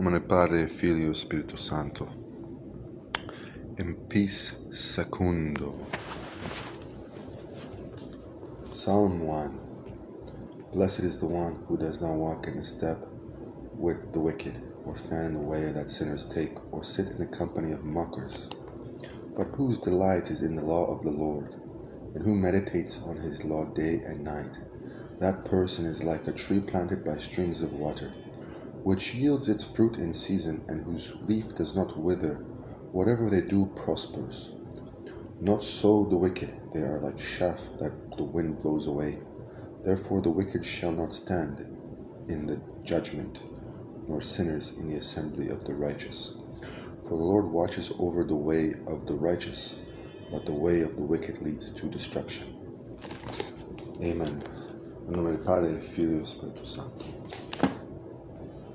nome Padre, Figlio Spirito Santo. In peace secundo. Psalm 1 Blessed is the one who does not walk in the step with the wicked, or stand in the way that sinners take, or sit in the company of mockers, but whose delight is in the law of the Lord, and who meditates on his law day and night. That person is like a tree planted by streams of water which yields its fruit in season and whose leaf does not wither. Whatever they do prospers. Not so the wicked, they are like chaff that the wind blows away. Therefore the wicked shall not stand in the judgment, nor sinners in the assembly of the righteous. For the Lord watches over the way of the righteous, but the way of the wicked leads to destruction. Amen. In nome del Padre, Figlio e Spirito Santo.